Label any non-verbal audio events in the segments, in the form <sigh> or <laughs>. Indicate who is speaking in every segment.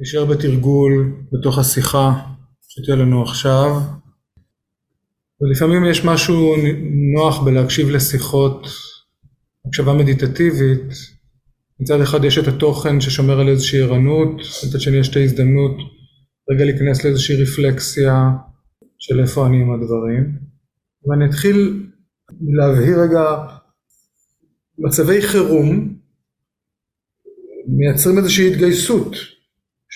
Speaker 1: נשאר בתרגול בתוך השיחה שתהיה לנו עכשיו. ולפעמים יש משהו נוח בלהקשיב לשיחות הקשבה מדיטטיבית. מצד אחד יש את התוכן ששומר על איזושהי ערנות מצד שני יש את ההזדמנות רגע להיכנס לאיזושהי רפלקסיה של איפה אני עם הדברים. ואני אתחיל להבהיר רגע מצבי חירום מייצרים איזושהי התגייסות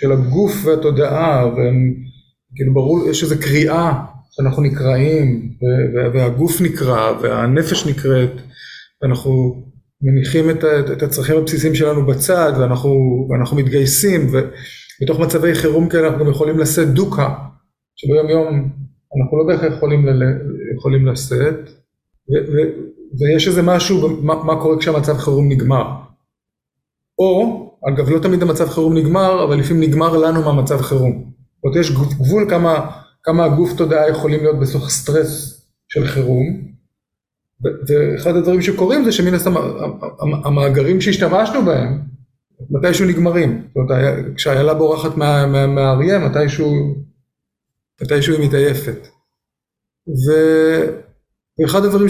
Speaker 1: של הגוף והתודעה וכאילו ברור יש איזו קריאה שאנחנו נקראים והגוף נקרא והנפש נקראת ואנחנו מניחים את הצרכים הבסיסיים שלנו בצד ואנחנו ואנחנו מתגייסים ובתוך מצבי חירום כאלה אנחנו גם יכולים לשאת דוקה שביום יום אנחנו לא בהכרח יכולים, יכולים לשאת ויש איזה משהו מה קורה כשהמצב חירום נגמר. או אגב לא תמיד המצב חירום נגמר אבל לפעמים נגמר לנו מהמצב חירום. זאת אומרת יש גבול כמה כמה הגוף תודעה יכולים להיות בסוף סטרס של חירום. ואחד הדברים שקורים זה שמן הסתם המאגרים שהשתמשנו בהם מתישהו נגמרים. זאת אומרת כשאיילה בורחת מהאריה מתישהו מתישהו היא מתעייפת. ואחד הדברים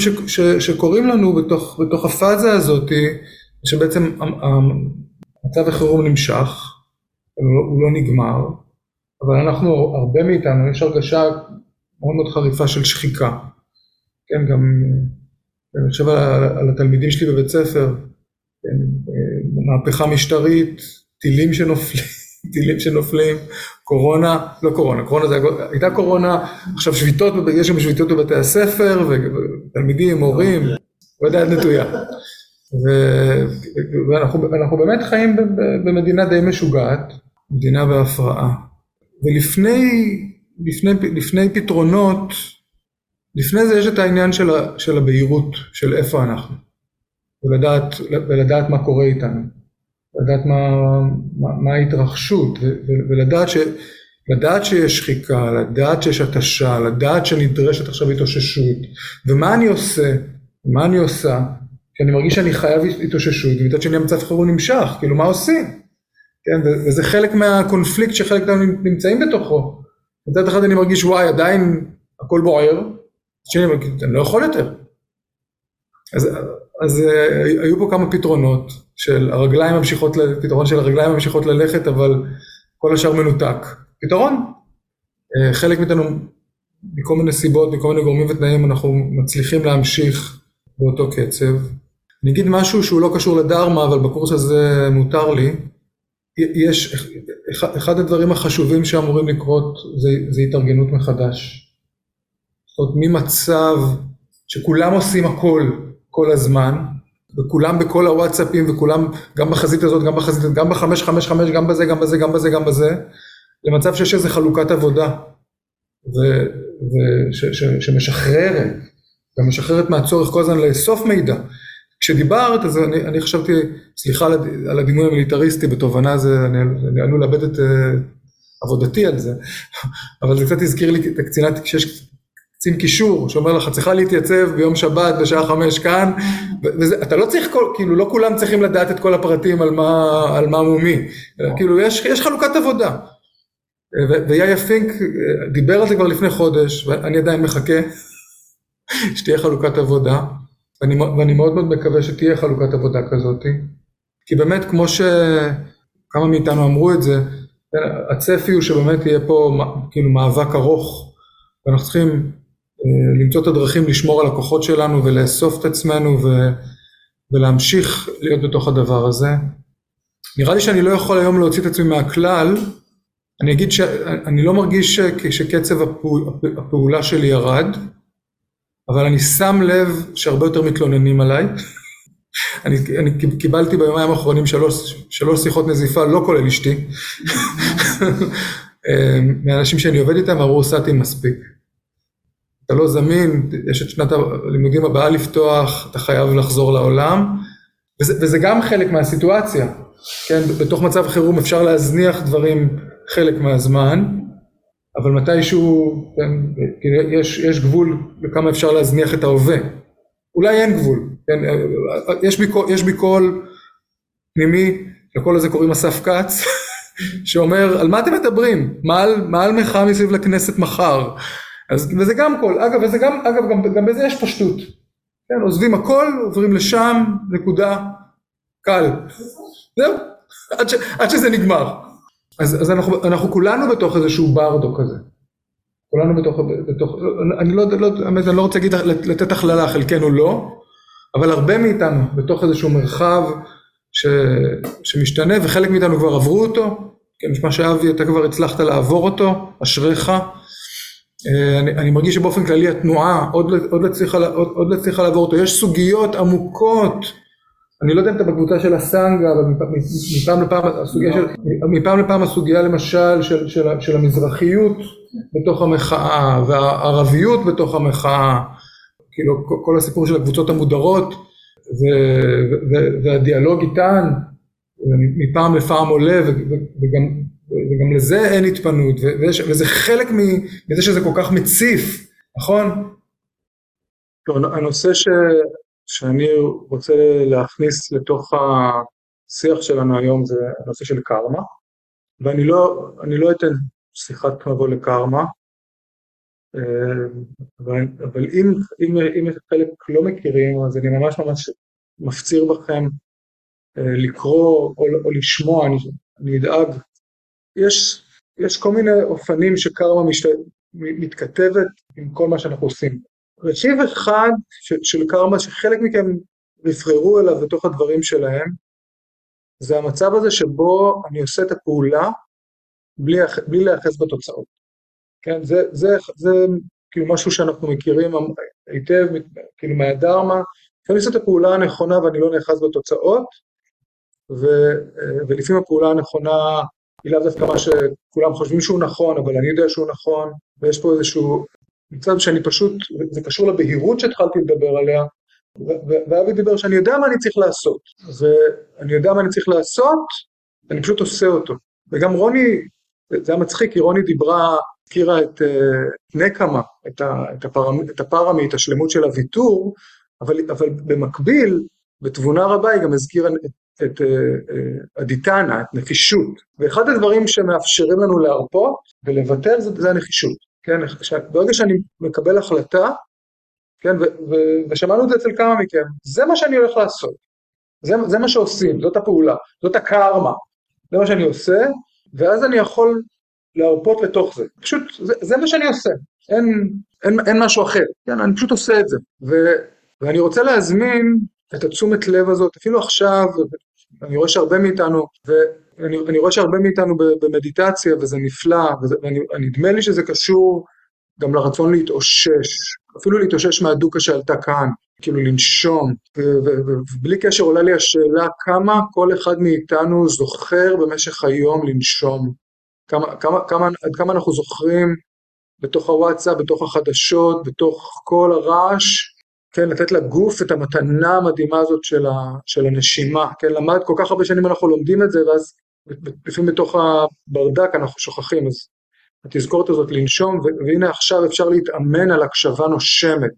Speaker 1: שקורים לנו בתוך בתוך הפאזה הזאת שבעצם מצב החירום נמשך הוא לא נגמר אבל אנחנו הרבה מאיתנו יש הרגשה מאוד מאוד חריפה של שחיקה. כן גם אני חושב על התלמידים שלי בבית ספר כן, מהפכה משטרית טילים שנופלים <laughs> טילים שנופלים קורונה לא קורונה קורונה זה הייתה קורונה עכשיו שביתות יש שם שביתות בבתי הספר ותלמידים מורים וידעת נטויה ואנחנו באמת חיים במדינה די משוגעת מדינה בהפרעה. ולפני פתרונות לפני זה יש את העניין של הבהירות של איפה אנחנו. ולדעת מה קורה איתנו. לדעת מה ההתרחשות. ולדעת שיש שחיקה, לדעת שיש התשה, לדעת שנדרשת עכשיו התאוששות. ומה אני עושה, מה אני עושה כי אני מרגיש שאני חייב התאוששות ומצד שני המצב חירום נמשך, כאילו מה עושים? כן, וזה חלק מהקונפליקט שחלק מאיתנו נמצאים בתוכו. מצד אחד אני מרגיש וואי עדיין הכל בוער, שני אני מרגיש אני לא יכול יותר. אז, אז היו פה כמה פתרונות של הרגליים ממשיכות, פתרון של הרגליים ממשיכות ללכת אבל כל השאר מנותק. פתרון. חלק מאיתנו מכל מיני סיבות, מכל מיני גורמים ותנאים אנחנו מצליחים להמשיך באותו קצב. אני אגיד משהו שהוא לא קשור לדרמה, אבל בקורס הזה מותר לי. יש, אחד הדברים החשובים שאמורים לקרות זה, זה התארגנות מחדש. זאת אומרת, ממצב שכולם עושים הכל כל הזמן, וכולם בכל הוואטסאפים, וכולם גם בחזית הזאת, גם בחזית הזאת, גם בחמש, חמש, חמש, גם בזה, גם בזה, גם בזה, גם בזה, למצב שיש איזו חלוקת עבודה, ושמשחררת, גם משחררת מהצורך כל הזמן לאסוף מידע. כשדיברת אז אני, אני חשבתי, סליחה על הדימוי המיליטריסטי, בתובנה זה, אני, אני עלול לאבד את uh, עבודתי על זה, <laughs> אבל זה קצת הזכיר לי את הקצינת, כשיש קצין קישור שאומר לך צריכה להתייצב ביום שבת בשעה חמש כאן, ואתה לא צריך, כל, כאילו לא כולם צריכים לדעת את כל הפרטים על מה, על מה מומי, כאילו יש, יש חלוקת עבודה. ויאיה פינק דיבר על זה כבר לפני חודש, ואני עדיין מחכה <laughs> שתהיה חלוקת עבודה. ואני, ואני מאוד מאוד מקווה שתהיה חלוקת עבודה כזאת, כי באמת כמו שכמה מאיתנו אמרו את זה, הצפי הוא שבאמת יהיה פה כאילו מאבק ארוך, ואנחנו צריכים אה, למצוא את הדרכים לשמור על הכוחות שלנו ולאסוף את עצמנו ו, ולהמשיך להיות בתוך הדבר הזה. נראה לי שאני לא יכול היום להוציא את עצמי מהכלל, אני אגיד שאני לא מרגיש שקצב הפעולה שלי ירד, אבל אני שם לב שהרבה יותר מתלוננים עליי. אני, אני קיבלתי ביומיים האחרונים שלוש, שלוש שיחות נזיפה, לא כולל אשתי, מאנשים שאני עובד איתם, אמרו סאטי מספיק. אתה לא זמין, יש את שנת הלימודים הבאה לפתוח, אתה חייב לחזור לעולם, וזה, וזה גם חלק מהסיטואציה, כן, בתוך מצב חירום אפשר להזניח דברים חלק מהזמן, אבל מתישהו, כן, יש, יש גבול לכמה אפשר להזניח את ההווה. אולי אין גבול, כן, יש בי, יש בי קול פנימי, לכל הזה קוראים אסף כץ, <laughs> שאומר, על מה אתם מדברים? מעל מחאה מסביב לכנסת מחר. אז, וזה גם קול, אגב, וזה גם, אגב, גם, גם בזה יש פשטות. כן, עוזבים הכל, עוברים לשם, נקודה, קל. זהו, עד, ש, עד שזה נגמר. אז, אז אנחנו, אנחנו כולנו בתוך איזשהו ברדו כזה. כולנו בתוך, בתוך אני לא, לא, אני לא רוצה להגיד, לתת הכללה, חלקנו לא, אבל הרבה מאיתנו בתוך איזשהו מרחב ש, שמשתנה, וחלק מאיתנו כבר עברו אותו, כן, נשמע שאבי אתה כבר הצלחת לעבור אותו, אשריך. אה, אני, אני מרגיש שבאופן כללי התנועה עוד, עוד, הצליחה, הצליחה לעבור אותו, יש סוגיות עמוקות, אני לא יודע אם אתה בקבוצה של הסנגה, אבל מפעם לפעם הסוגיה של, מפעם לפעם הסוגיה למשל של, של, של המזרחיות בתוך המחאה והערביות בתוך המחאה, כאילו כל הסיפור של הקבוצות המודרות והדיאלוג איתן מפעם לפעם עולה וגם, וגם לזה אין התפנות וזה חלק מזה שזה כל כך מציף, נכון? הנושא ש, שאני רוצה להכניס לתוך השיח שלנו היום זה הנושא של קרמה ואני לא, לא אתן שיחת מבוא לקרמה אבל, אבל אם, אם, אם חלק לא מכירים אז אני ממש ממש מפציר בכם אה, לקרוא או, או לשמוע, אני, אני אדאג. יש, יש כל מיני אופנים שקרמה משת, מתכתבת עם כל מה שאנחנו עושים. רכיב אחד של קרמה שחלק מכם נבחרו אליו בתוך הדברים שלהם, זה המצב הזה שבו אני עושה את הפעולה בלי, בלי להיאחז בתוצאות. כן, זה, זה, זה כאילו משהו שאנחנו מכירים היטב, כאילו מהדרמה, אני עושה את הפעולה הנכונה ואני לא נאחז בתוצאות, ו, ולפעמים הפעולה הנכונה היא לאו דווקא מה שכולם חושבים שהוא נכון, אבל אני יודע שהוא נכון, ויש פה איזשהו מצב שאני פשוט, זה קשור לבהירות שהתחלתי לדבר עליה, ואבי דיבר שאני יודע מה אני צריך לעשות, ואני יודע מה אני צריך לעשות, אני פשוט עושה אותו. וגם רוני, זה היה מצחיק, כי רוני דיברה, הזכירה את uh, נקמה, את, את, הפרמ, את הפרמי, את השלמות של הוויתור, אבל, אבל במקביל, בתבונה רבה היא גם הזכירה את, את uh, הדיטנה, את נחישות. ואחד הדברים שמאפשרים לנו להרפות ולוותר זה, זה הנחישות. כן, ברגע שאני מקבל החלטה, כן, ו, ו, ושמענו את זה אצל כמה מכם, זה מה שאני הולך לעשות. זה, זה מה שעושים, זאת הפעולה, זאת הקרמה. זה מה שאני עושה, ואז אני יכול להרפות לתוך זה. פשוט, זה, זה מה שאני עושה. אין, אין, אין משהו אחר, כן, אני פשוט עושה את זה. ו, ואני רוצה להזמין את התשומת לב הזאת, אפילו עכשיו, אני רואה שהרבה מאיתנו, ואני רואה שהרבה מאיתנו במדיטציה, וזה נפלא, ונדמה לי שזה קשור גם לרצון להתאושש, אפילו להתאושש מהדוקה שעלתה כאן, כאילו לנשום, ובלי קשר עולה לי השאלה כמה כל אחד מאיתנו זוכר במשך היום לנשום, כמה, כמה, כמה, עד כמה אנחנו זוכרים בתוך הוואטסאפ, בתוך החדשות, בתוך כל הרעש, כן, לתת לגוף את המתנה המדהימה הזאת של, ה, של הנשימה, כן, למד כל כך הרבה שנים אנחנו לומדים את זה, ואז לפעמים בתוך הברדק אנחנו שוכחים, אז התזכורת הזאת לנשום, והנה עכשיו אפשר להתאמן על הקשבה נושמת,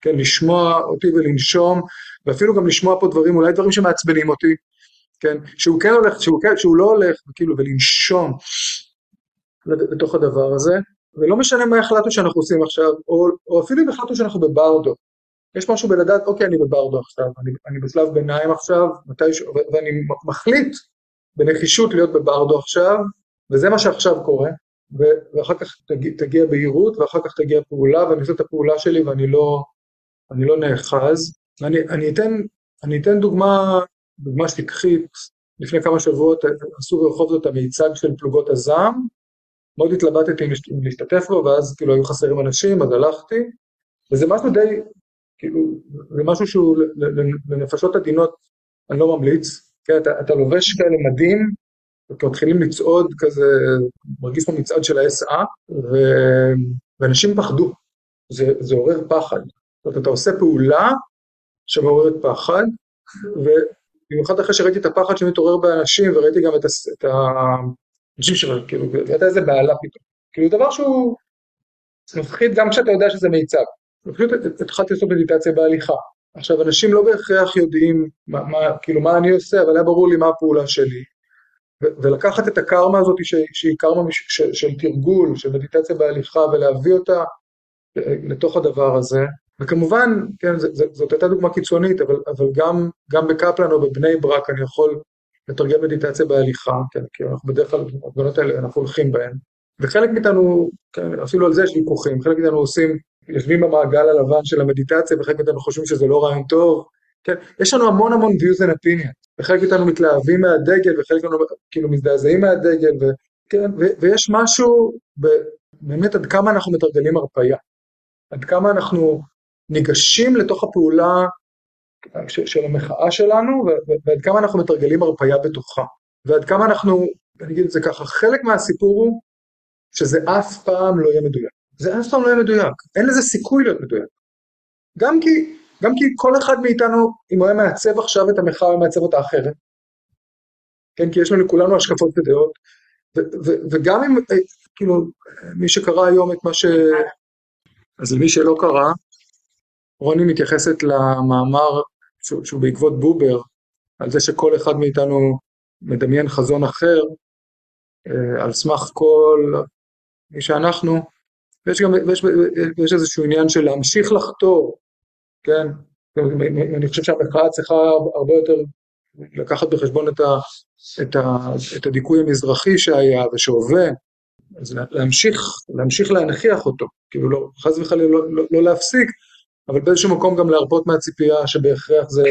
Speaker 1: כן, לשמוע אותי ולנשום, ואפילו גם לשמוע פה דברים, אולי דברים שמעצבנים אותי, כן, שהוא כן הולך, שהוא, כן, שהוא לא הולך, כאילו, ולנשום בתוך הדבר הזה, ולא משנה מה החלטנו שאנחנו עושים עכשיו, או, או אפילו אם החלטנו שאנחנו בברדו, יש משהו בלדעת, אוקיי, אני בברדו עכשיו, אני, אני בשלב ביניים עכשיו, מתיש, ואני מחליט בנחישות להיות בברדו עכשיו, וזה מה שעכשיו קורה, ואחר כך תגיע, תגיע בהירות, ואחר כך תגיע פעולה, ואני עושה את הפעולה שלי ואני לא, אני לא נאחז. אני, אני, אתן, אני אתן דוגמה, דוגמה שטחית, לפני כמה שבועות עשו ברחוב זאת המיצג של פלוגות הזעם, מאוד התלבטתי אם להשתתף בו, ואז כאילו היו חסרים אנשים, אז הלכתי, וזה משהו די, כאילו, זה משהו שהוא לנפשות עדינות, אני לא ממליץ, כן, אתה, אתה לובש כאלה מדים, ומתחילים לצעוד כזה, מרגיש כמו מצעד של ה-SA, ו... ואנשים פחדו, זה, זה עורר פחד. זאת אומרת, אתה עושה פעולה שמעוררת פחד, ובמיוחד אחרי שראיתי את הפחד שמתעורר באנשים, וראיתי גם את, הס... את האנשים שכאילו, הייתה איזה בעלה פתאום. כאילו דבר שהוא מפחיד גם כשאתה יודע שזה מיצג. פשוט התחלתי לעשות מדיטציה בהליכה. עכשיו, אנשים לא בהכרח יודעים מה, מה, כאילו, מה אני עושה, אבל היה ברור לי מה הפעולה שלי. ולקחת את הקרמה הזאת שהיא קרמה של תרגול, של מדיטציה בהליכה, ולהביא אותה לתוך הדבר הזה. וכמובן, כן, זאת הייתה דוגמה קיצונית, אבל, אבל גם, גם בקפלן או בבני ברק אני יכול לתרגם מדיטציה בהליכה, כן, כי אנחנו בדרך כלל, בהפגנות האלה אנחנו הולכים בהן. וחלק מאיתנו, כן, אפילו על זה יש ויכוחים, חלק מאיתנו עושים, יושבים במעגל הלבן של המדיטציה, וחלק מאיתנו חושבים שזה לא רעיון טוב. כן, יש לנו המון המון views and opinions, וחלק מאיתנו מתלהבים מהדגל, וחלק מאיתנו כאילו מזדעזעים מהדגל, ו, כן, ו, ויש משהו, ב, באמת עד כמה אנחנו מתרגלים הרפאיה, עד כמה אנחנו ניגשים לתוך הפעולה של המחאה שלנו, ועד כמה אנחנו מתרגלים הרפאיה בתוכה. ועד כמה אנחנו, אני אגיד את זה ככה, חלק מהסיפור הוא שזה אף פעם לא יהיה מדויק. זה אף פעם לא יהיה מדויק, אין לזה סיכוי להיות מדויק. גם כי, גם כי כל אחד מאיתנו, אם הוא היה מעצב עכשיו את המחאה, הוא מעצב אותה אחרת. כן, כי יש לנו כולנו השקפות ודעות, וגם אם, אה, כאילו, מי שקרא היום את מה ש... אז למי שלא קרא, רוני מתייחסת למאמר שהוא, שהוא בעקבות בובר, על זה שכל אחד מאיתנו מדמיין חזון אחר, אה, על סמך כל מי שאנחנו, ויש גם, ויש, ויש איזשהו עניין של להמשיך לחתור, כן? אני חושב שהמחאה צריכה הרבה יותר לקחת בחשבון את, ה, את, ה, את הדיכוי המזרחי שהיה ושהווה, אז להמשיך, להמשיך להנכיח אותו, כאילו לא, חס וחלילה לא, לא, לא להפסיק, אבל באיזשהו מקום גם להרפות מהציפייה שבהכרח זה,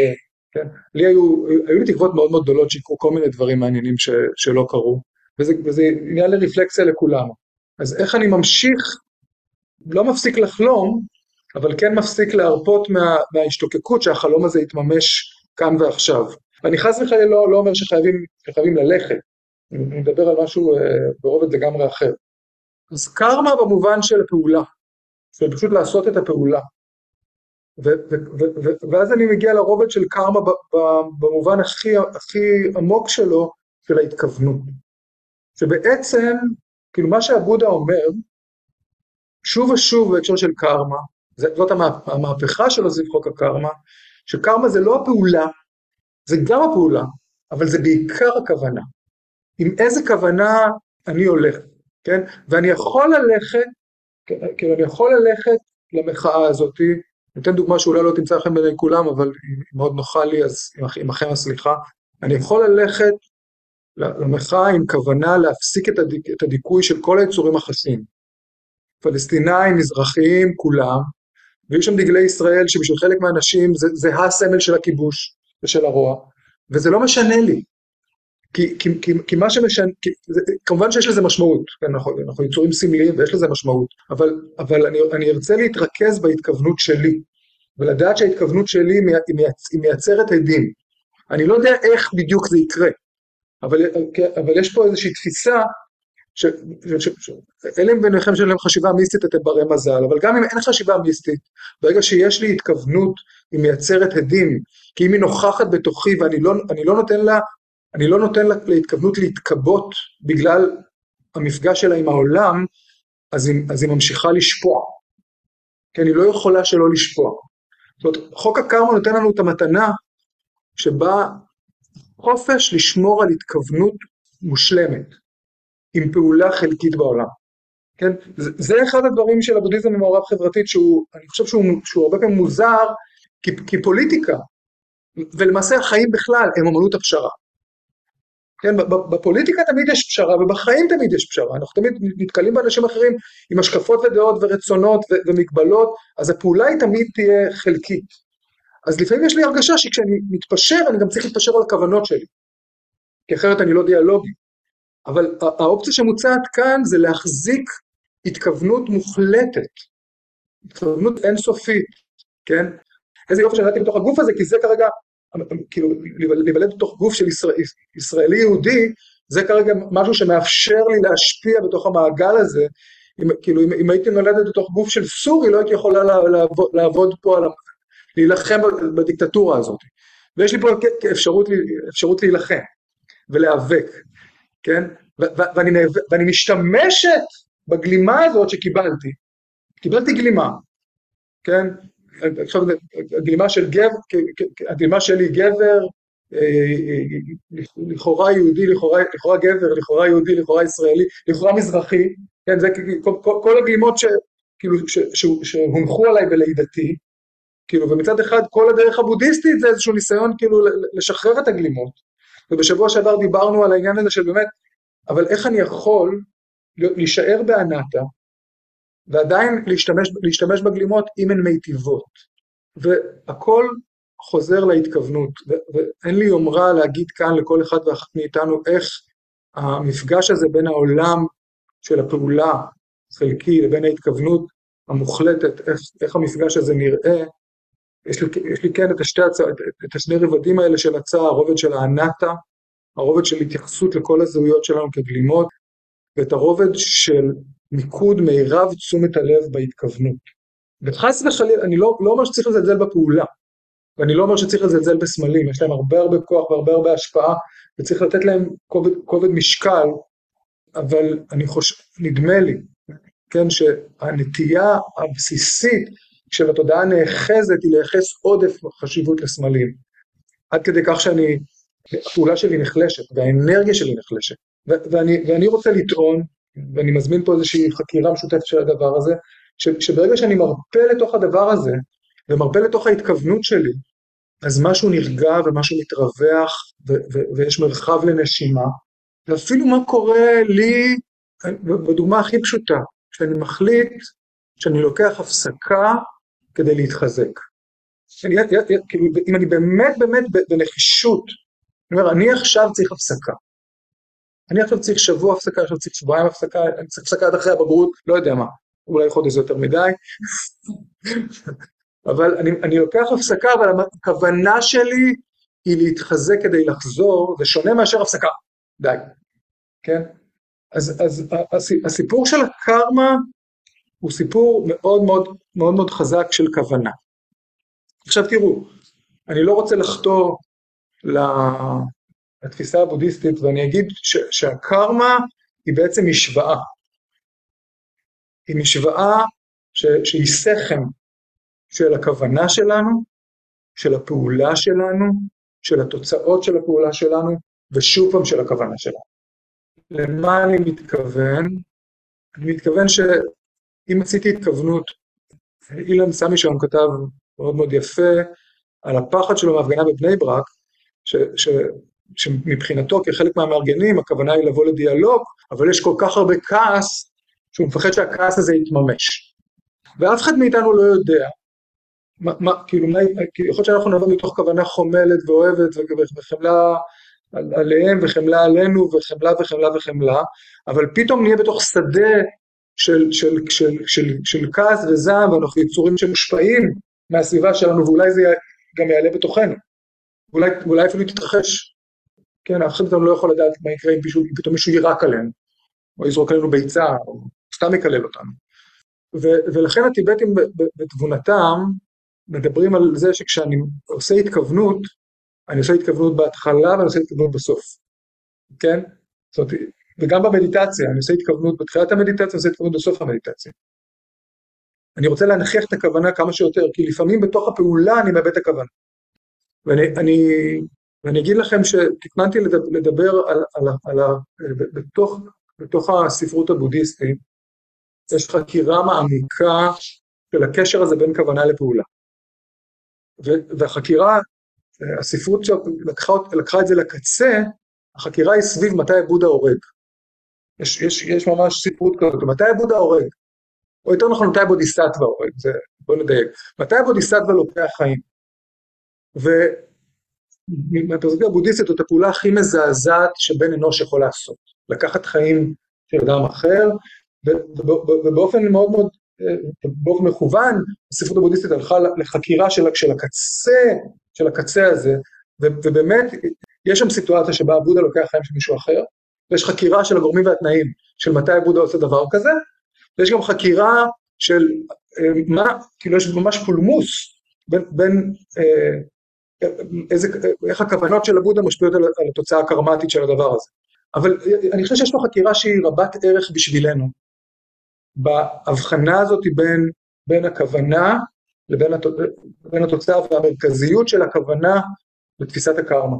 Speaker 1: כן? לי היו, היו לי תקוות מאוד מאוד גדולות שיקרו כל מיני דברים מעניינים ש, שלא קרו, וזה, וזה עניין לרפלקסיה לכולנו. אז איך אני ממשיך, לא מפסיק לחלום, אבל כן מפסיק להרפות מה, מההשתוקקות שהחלום הזה יתממש כאן ועכשיו. ואני חס וחלילה לא, לא אומר שחייבים, שחייבים ללכת, אני מדבר על משהו אה, ברובד לגמרי אחר. אז קרמה במובן של פעולה, זה פשוט לעשות את הפעולה. ואז אני מגיע לרובד של קרמה במובן הכי, הכי עמוק שלו, של ההתכוונות. שבעצם, כאילו מה שעבודה אומר, שוב ושוב בהקשר של קרמה, זאת המהפכה שלו סביב חוק הקרמה, שקרמה זה לא הפעולה, זה גם הפעולה, אבל זה בעיקר הכוונה. עם איזה כוונה אני הולך, כן? ואני יכול ללכת, כאילו אני יכול ללכת למחאה הזאתי, ניתן דוגמה שאולי לא תמצא לכם בעיני כולם, אבל היא מאוד נוחה לי, אז עמכם הסליחה. אני יכול ללכת למחאה עם כוונה להפסיק את, הדיק, את הדיכוי של כל היצורים החסים. פלסטינאים, מזרחיים, כולם, ויש שם דגלי ישראל שבשביל חלק מהאנשים זה, זה הסמל של הכיבוש ושל הרוע, וזה לא משנה לי. כי, כי, כי, כי מה שמשנה, כי, זה, כמובן שיש לזה משמעות, כן, אנחנו, אנחנו יצורים סמליים ויש לזה משמעות, אבל, אבל אני, אני ארצה להתרכז בהתכוונות שלי, ולדעת שההתכוונות שלי היא מייצרת עדים. אני לא יודע איך בדיוק זה יקרה, אבל, אבל יש פה איזושהי תפיסה, אלה ביניכם שאין להם חשיבה מיסטית אתם ברי מזל, אבל גם אם אין חשיבה מיסטית, ברגע שיש לי התכוונות, היא מייצרת עדים, כי אם היא נוכחת בתוכי ואני לא, לא נותן לה אני לא נותן להתכוונות להתכבות בגלל המפגש שלה עם העולם, אז היא ממשיכה לשפוע. כי אני לא יכולה שלא לשפוע. זאת אומרת, חוק הקרמה נותן לנו את המתנה שבה חופש לשמור על התכוונות מושלמת, עם פעולה חלקית בעולם. כן? זה, זה אחד הדברים של הבודהיזם המעורב חברתית, שהוא, אני חושב שהוא, שהוא הרבה פעמים מוזר, כי, כי פוליטיקה, ולמעשה החיים בכלל הם אמנות הפשרה. כן, בפוליטיקה תמיד יש פשרה ובחיים תמיד יש פשרה, אנחנו תמיד נתקלים באנשים אחרים עם השקפות ודעות ורצונות ומגבלות, אז הפעולה היא תמיד תהיה חלקית. אז לפעמים יש לי הרגשה שכשאני מתפשר אני גם צריך להתפשר על הכוונות שלי, כי אחרת אני לא דיאלוגי. אבל האופציה שמוצעת כאן זה להחזיק התכוונות מוחלטת, התכוונות אינסופית, כן? איזה יופי שנתתי בתוך הגוף הזה, כי זה כרגע כאילו, להיוולד בתוך גוף של ישראל, ישראלי יהודי, זה כרגע משהו שמאפשר לי להשפיע בתוך המעגל הזה. אם, כאילו, אם, אם הייתי נולדת בתוך גוף של סורי, לא הייתי יכולה לעבוד, לעבוד פה, על, להילחם בדיקטטורה הזאת. ויש לי פה אפשרות, אפשרות להילחם ולהיאבק, כן? ואני, ואני משתמשת בגלימה הזאת שקיבלתי. קיבלתי גלימה, כן? עכשיו הגלימה של גבר, הגלימה שלי גבר, לכאורה יהודי, לכאורה, גבר, לכאורה יהודי, לכאורה ישראלי, לכאורה מזרחי, כן, זה כל, כל, כל הגלימות ש, כאילו, ש, ש, שהונחו עליי בלידתי, כאילו, ומצד אחד כל הדרך הבודהיסטית זה איזשהו ניסיון כאילו לשחרר את הגלימות. ובשבוע שעבר דיברנו על העניין הזה של באמת, אבל איך אני יכול להישאר באנטה ועדיין להשתמש, להשתמש בגלימות אם הן מיטיבות. והכל חוזר להתכוונות, ואין לי יומרה להגיד כאן לכל אחד ואחת מאיתנו איך המפגש הזה בין העולם של הפעולה חלקי לבין ההתכוונות המוחלטת, איך, איך המפגש הזה נראה. יש לי, יש לי כן את, השתי הצ... את השני רבדים האלה של הצעה, הרובד של האנטה, הרובד של התייחסות לכל הזהויות שלנו כגלימות, ואת הרובד של מיקוד מירב תשומת הלב בהתכוונות. וחס וחלילה, אני לא, לא אומר שצריך לזלזל בפעולה, ואני לא אומר שצריך לזלזל בסמלים, יש להם הרבה הרבה כוח והרבה הרבה השפעה, וצריך לתת להם כובד, כובד משקל, אבל אני חושב, נדמה לי, כן, שהנטייה הבסיסית של התודעה נאחזת היא לייחס עודף חשיבות לסמלים. עד כדי כך שאני, הפעולה שלי נחלשת, והאנרגיה שלי נחלשת. ואני, ואני רוצה לטעון, ואני מזמין פה איזושהי חקירה משותפת של הדבר הזה, ש, שברגע שאני מרפה לתוך הדבר הזה, ומרפה לתוך ההתכוונות שלי, אז משהו נרגע ומשהו מתרווח, ו, ו, ויש מרחב לנשימה, ואפילו מה קורה לי, בדוגמה הכי פשוטה, שאני מחליט שאני לוקח הפסקה כדי להתחזק. אני, כאילו, אם אני באמת באמת בנחישות, אני אומר, אני עכשיו צריך הפסקה. אני עכשיו צריך שבוע הפסקה, עכשיו צריך שבועיים הפסקה, אני צריך הפסקה עד אחרי הבגרות, לא יודע מה, אולי חודש יותר מדי, <laughs> אבל אני, אני לוקח הפסקה, אבל הכוונה שלי היא להתחזק כדי לחזור, זה שונה מאשר הפסקה, די, כן? אז, אז הסיפור של הקרמה הוא סיפור מאוד מאוד מאוד מאוד חזק של כוונה. עכשיו תראו, אני לא רוצה לחטוא לתפיסה הבודהיסטית ואני אגיד ש, שהקרמה היא בעצם משוואה. היא משוואה ש, שהיא סכם של הכוונה שלנו, של הפעולה שלנו, של התוצאות של הפעולה שלנו, ושוב פעם של הכוונה שלנו. למה אני מתכוון? אני מתכוון שאם עשיתי התכוונות, אילן סמי שם כתב מאוד מאוד יפה על הפחד שלו מהפגנה בבני ברק, ש, ש, שמבחינתו כחלק מהמארגנים הכוונה היא לבוא לדיאלוג, אבל יש כל כך הרבה כעס, שהוא מפחד שהכעס הזה יתממש. ואף אחד מאיתנו לא יודע, מה, מה, כאילו, מה, יכול להיות שאנחנו נבוא מתוך כוונה חומלת ואוהבת וחמלה על, עליהם וחמלה עלינו וחמלה וחמלה וחמלה, אבל פתאום נהיה בתוך שדה של, של, של, של, של כעס וזעם ואנחנו יצורים שמושפעים מהסביבה שלנו ואולי זה גם יעלה בתוכנו, ואולי, ואולי אפילו תתרחש. כן, אף אחד לא יכול לדעת מה יקרה אם פתאום מישהו יירק עלינו, או יזרוק עלינו ביצה, או סתם יקלל אותנו. ו, ולכן הטיבטים בתבונתם מדברים על זה שכשאני עושה התכוונות, אני עושה התכוונות בהתחלה ואני עושה התכוונות בסוף, כן? זאת אומרת, וגם במדיטציה, אני עושה התכוונות בתחילת המדיטציה, אני עושה התכוונות בסוף המדיטציה. אני רוצה להנכיח את הכוונה כמה שיותר, כי לפעמים בתוך הפעולה אני מאבד את הכוונה. ואני אני, ואני אגיד לכם שתכננתי לדבר, על, על, על, על, בתוך, בתוך הספרות הבודהיסטית, יש חקירה מעמיקה של הקשר הזה בין כוונה לפעולה. והחקירה, הספרות שלקחה לקחה את זה לקצה, החקירה היא סביב מתי בודה הורג. יש, יש, יש ממש ספרות כזאת, מתי בודה הורג? או יותר נכון, מתי בודיסטווה הורג, זה, בוא נדייק. מתי בודיסטווה לוקח חיים? ומהפרספקטיבה הבודהיסטית זאת הפעולה הכי מזעזעת שבן אנוש יכול לעשות. לקחת חיים של אדם אחר, ובאופן מאוד מאוד באופן מכוון, הספרות הבודהיסטית הלכה לחקירה של, של הקצה, של הקצה הזה, ובאמת, יש שם סיטואציה שבה בודה לוקח חיים של מישהו אחר, ויש חקירה של הגורמים והתנאים של מתי בודה עושה דבר כזה, ויש גם חקירה של אה, מה, כאילו יש ממש פולמוס בין, בין אה, איזה, איך הכוונות של הבודה משפיעות על, על התוצאה הקרמטית של הדבר הזה. אבל אני חושב שיש פה חקירה שהיא רבת ערך בשבילנו, בהבחנה הזאת בין, בין הכוונה לבין התוצאה והמרכזיות של הכוונה לתפיסת הקרמה.